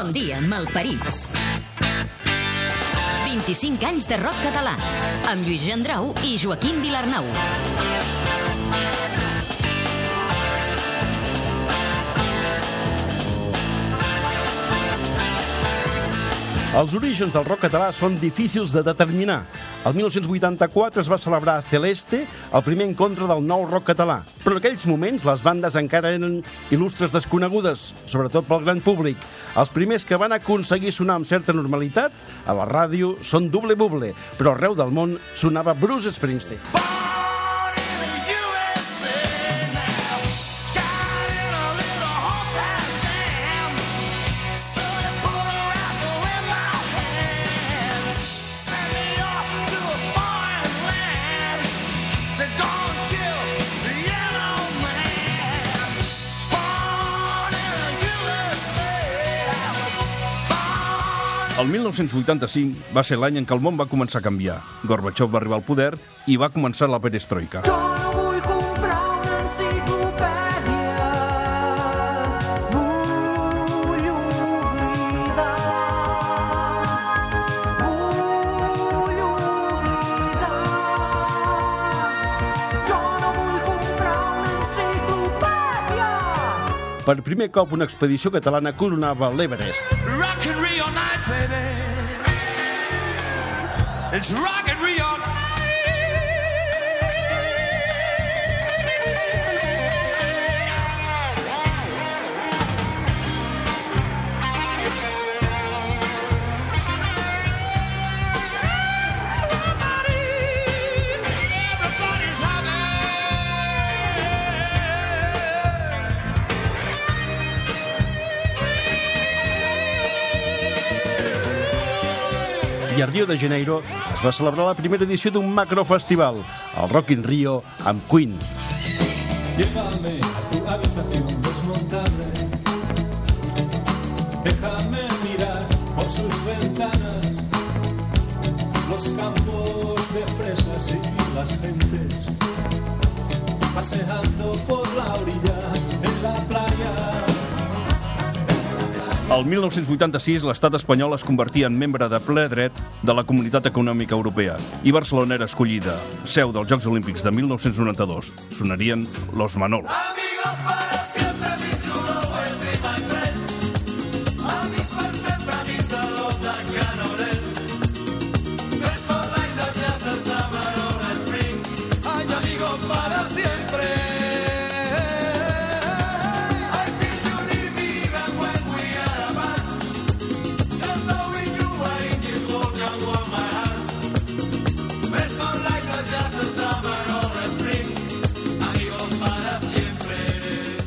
Bon dia, malparits. 25 anys de rock català, amb Lluís Gendrau i Joaquim Vilarnau. Els orígens del rock català són difícils de determinar. El 1984 es va celebrar a Celeste el primer encontre del nou rock català, però en aquells moments les bandes encara eren il·lustres desconegudes, sobretot pel gran públic. Els primers que van aconseguir sonar amb certa normalitat a la ràdio són Double Buble, però arreu del món sonava Bruce Springsteen. Born El 1985 va ser l'any en què el món va començar a canviar. Gorbachev va arribar al poder i va començar la perestroika. Jo Per primer cop una expedició catalana coronava l'Everest. Rock and Rio night, baby. It's rock A Rio de Janeiro es va celebrar la primera edició d'un macrofestival, el Rock in Rio amb Queen. Llévame a tu habitación desmontable. Déjame mirar por sus ventanas los campos de fresas y las gentes paseando por la orilla de la playa. El 1986 l'estat espanyol es convertia en membre de ple dret de la Comunitat Econòmica Europea i Barcelona era escollida, seu dels Jocs Olímpics de 1992. Sonarien Los Manolos. Amigos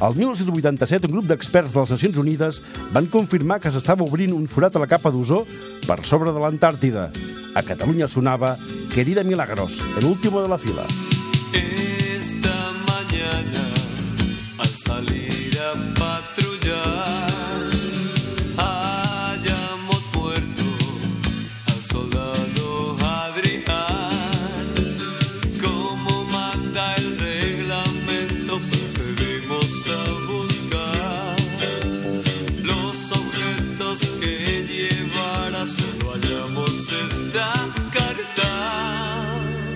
El 1987, un grup d'experts de les Nacions Unides van confirmar que s'estava obrint un forat a la capa d'ozó per sobre de l'Antàrtida. A Catalunya sonava Querida Milagros, el último de la fila. Esta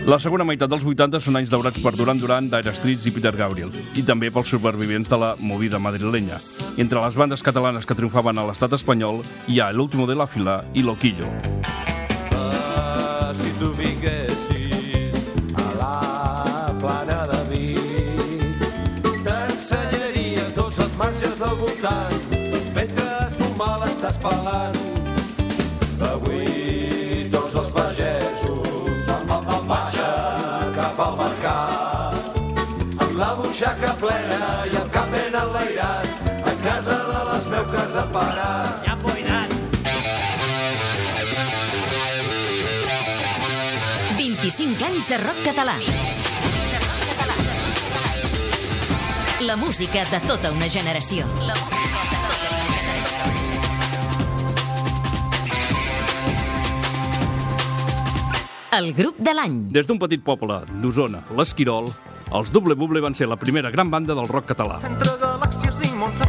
La segona meitat dels 80 són anys daurats per Duran Duran, Dire Streets i Peter Gabriel, i també pels supervivents de la movida madrilenya. Entre les bandes catalanes que triomfaven a l'estat espanyol hi ha L'Último de la Fila i Loquillo. Ah, si tu vinguessis a la plana mal butxaca plena i el cap ben enlairat a casa de les meuques a parar ja hem boirat 25 anys de rock català. La música de tota una generació. La música de tota una generació. El grup de l'any. Des d'un petit poble d'Osona, l'Esquirol, els Double Buble van ser la primera gran banda del rock català. Entre galàxies i mons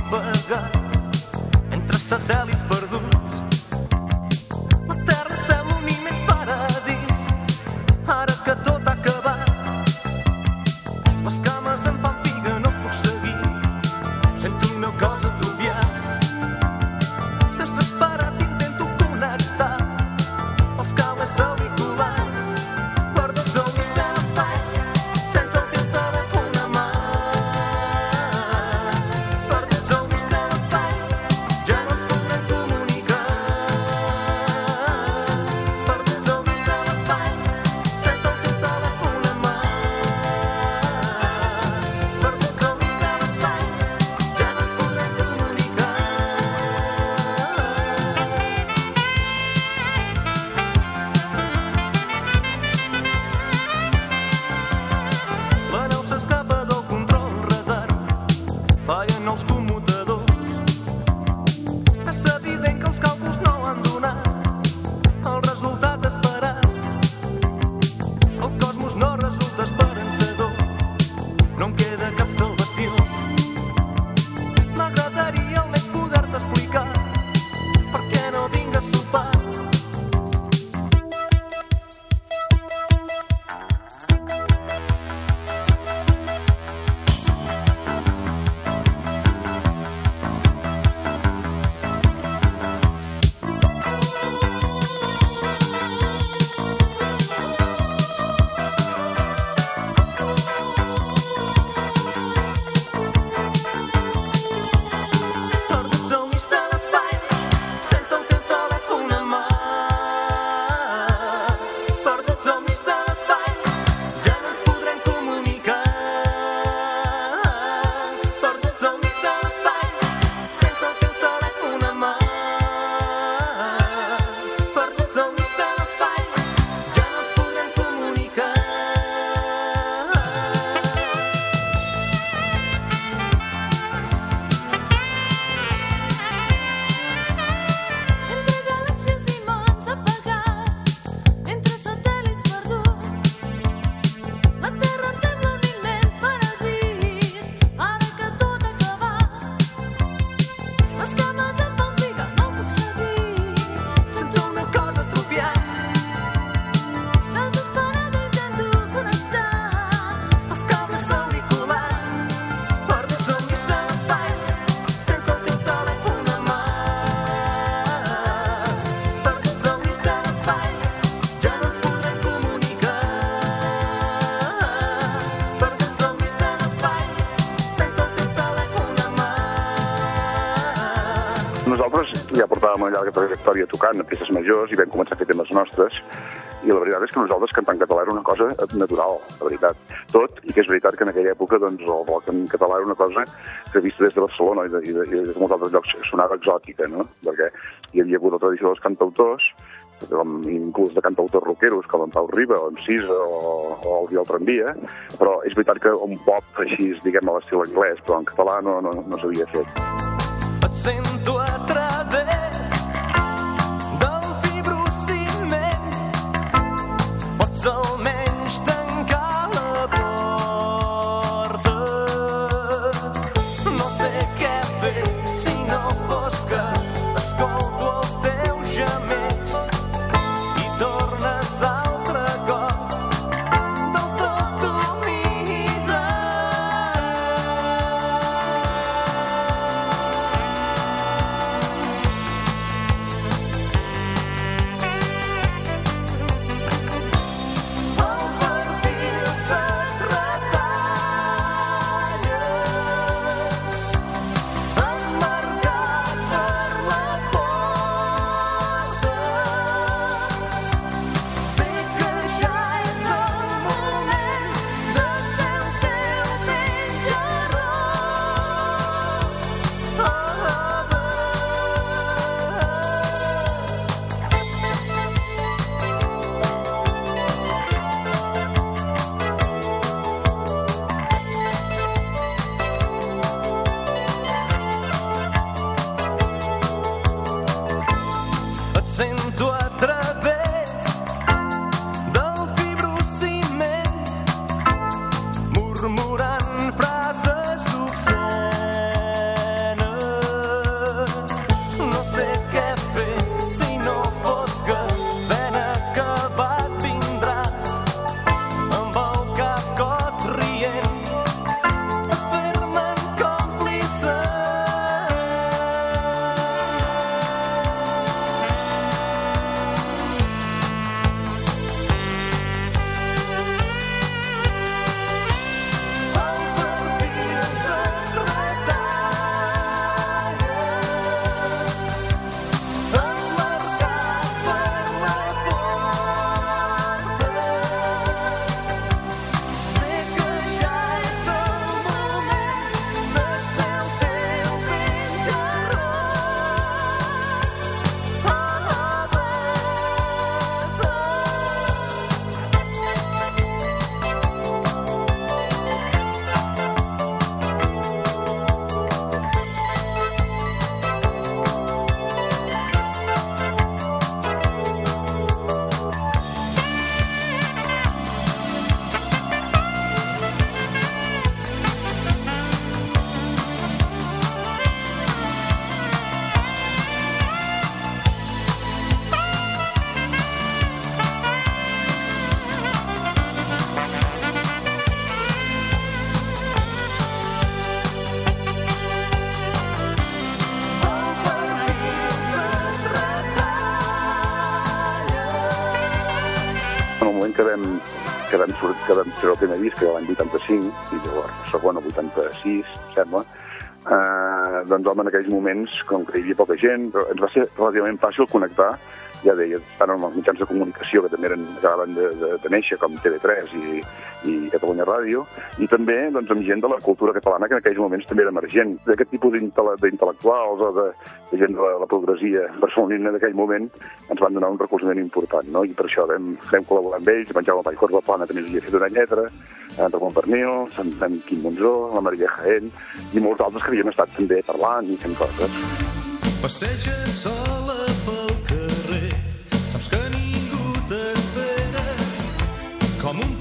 Nosaltres ja portàvem una llarga trajectòria tocant a peces majors i vam començar a fer temes nostres i la veritat és que nosaltres cantar en català era una cosa natural, la veritat. Tot, i que és veritat que en aquella època doncs, el rock en català era una cosa que vista des de Barcelona i de, i de, i de molts altres llocs sonava exòtica, no? Perquè hi havia hagut la tradició dels cantautors, com inclús de cantautors rockeros com en Pau Riba o en Cisa o, o el Biel Tramvia, però és veritat que un pop així, diguem, a l'estil anglès, però en català no, no, no s'havia fet. Et murmurar. 85, i llavors el segon el 86, em sembla, doncs home, en aquells moments, com que hi havia poca gent, ens va ser relativament fàcil connectar, ja deia, tant amb els mitjans de comunicació que també eren, acabaven de, de, de néixer, com TV3 i, i Catalunya Ràdio, i també doncs, amb gent de la cultura catalana que en aquells moments també era emergent. D'aquest tipus d'intel·lectuals o de, de gent de la, la progressia barcelonina d'aquell moment ens van donar un recolzament important, no? i per això vam, vam col·laborar amb ells, en Jaume Vallcorba Plana també havia fet una lletra, en Ramon Pernil, en, en Quim Monzó, la Maria Jaén, i molts altres que havien estat també parlant i fent coses. Passeges sola pel carrer, saps que ningú t'espera, com un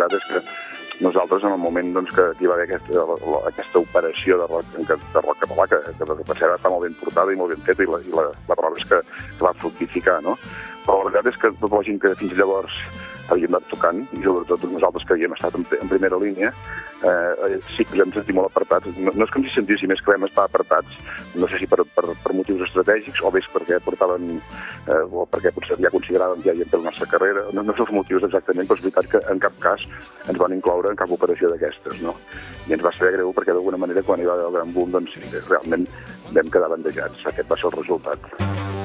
veritat és que nosaltres en el moment doncs, que hi va haver aquesta, la, aquesta operació de rock, de rock català, que, que, que per cert està molt ben portada i molt ben feta, i la, i la, la prova és que, que va fructificar, no? Però la veritat és que tota la gent que fins llavors havíem anat tocant, i sobretot nosaltres que havíem estat en, primera línia, eh, sí que ens hem sentit molt apartats. No, no és que ens hi sentíssim, és que vam estar apartats, no sé si per, per, per motius estratègics o bé perquè portaven, eh, o perquè potser ja consideràvem que ja havíem fet la nostra carrera. No, no sé els motius exactament, però és veritat que en cap cas ens van incloure en cap operació d'aquestes, no? I ens va saber greu perquè d'alguna manera quan hi va haver el gran boom, doncs sí, realment vam quedar bandejats. Aquest va ser el resultat.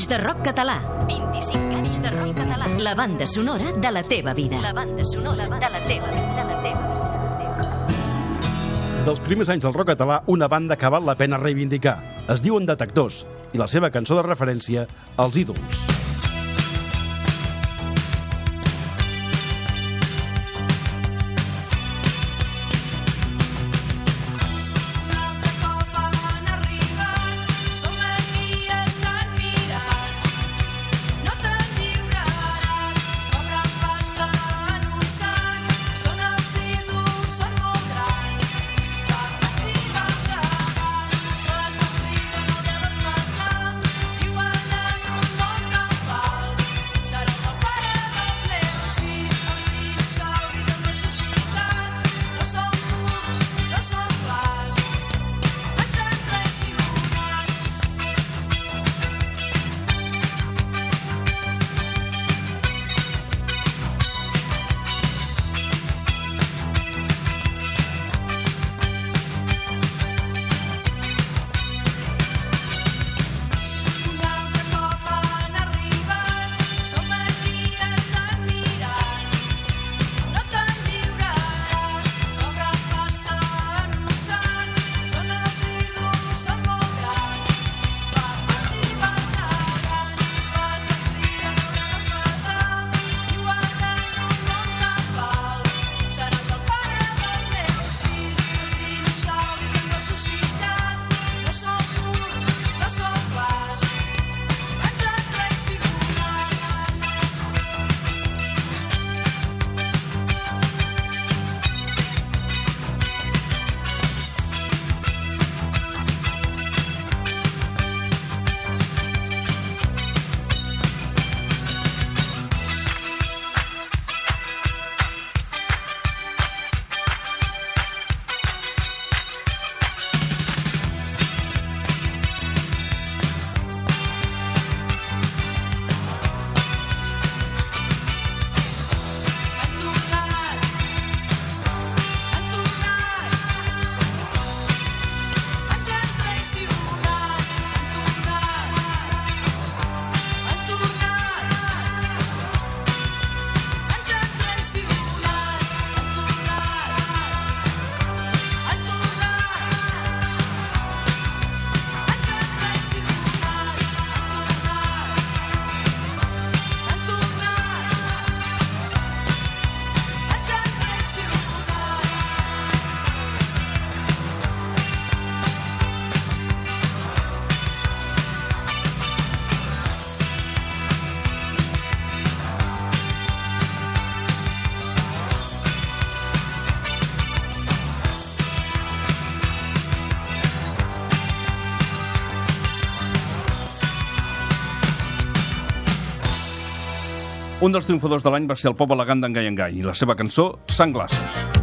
anys de rock català. 25 anys de rock català. La banda sonora de la teva vida. La banda sonora de la teva vida. De la teva vida. Dels primers anys del rock català, una banda que val la pena reivindicar. Es diuen Detectors i la seva cançó de referència, Els Ídols. Un dels triomfadors de l'any va ser el pop elegant d'en Gai i la seva cançó Sanglasses.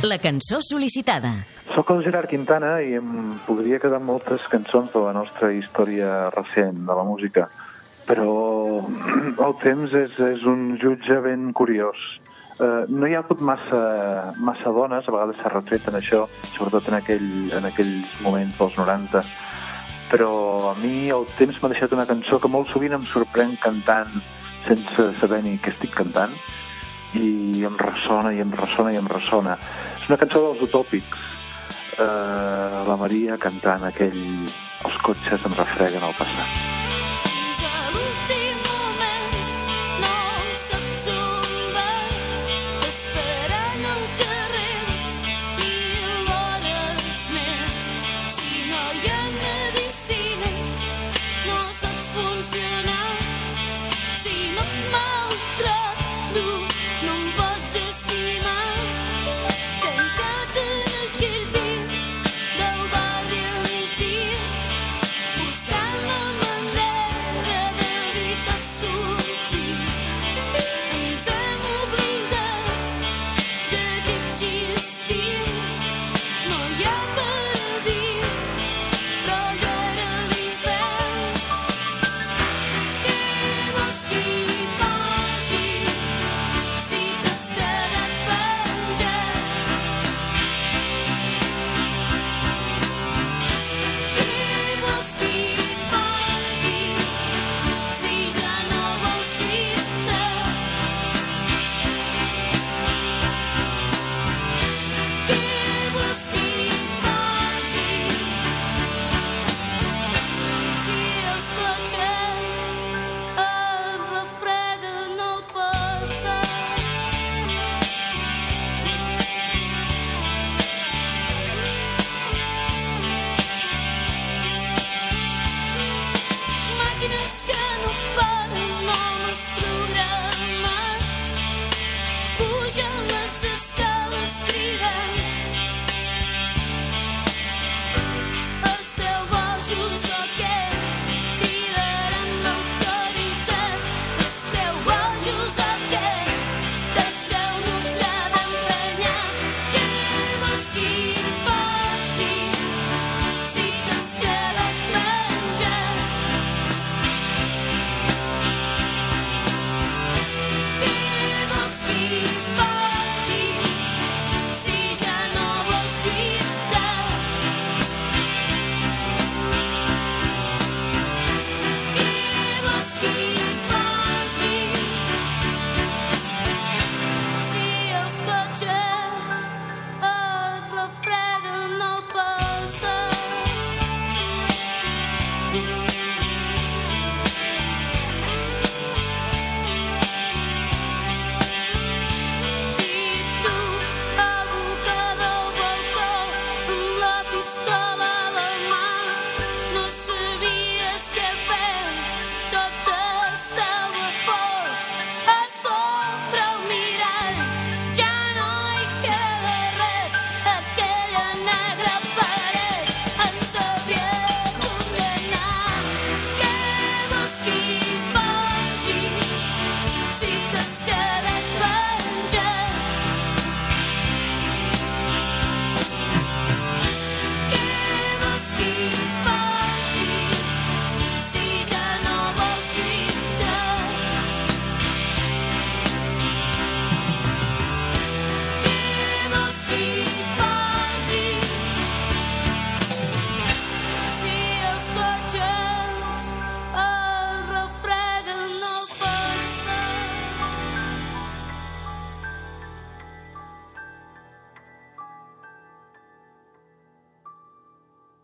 La cançó sol·licitada. Soc el Gerard Quintana i em podria quedar moltes cançons de la nostra història recent de la música, però el temps és, és un jutge ben curiós. Uh, no hi ha hagut massa, massa dones, a vegades s'ha retret en això, sobretot en, aquell, en aquells moments dels 90, però a mi el temps m'ha deixat una cançó que molt sovint em sorprèn cantant sense saber ni què estic cantant i em ressona i em ressona i em ressona. És una cançó dels utòpics, eh, la Maria cantant aquell Els cotxes em refreguen el passat.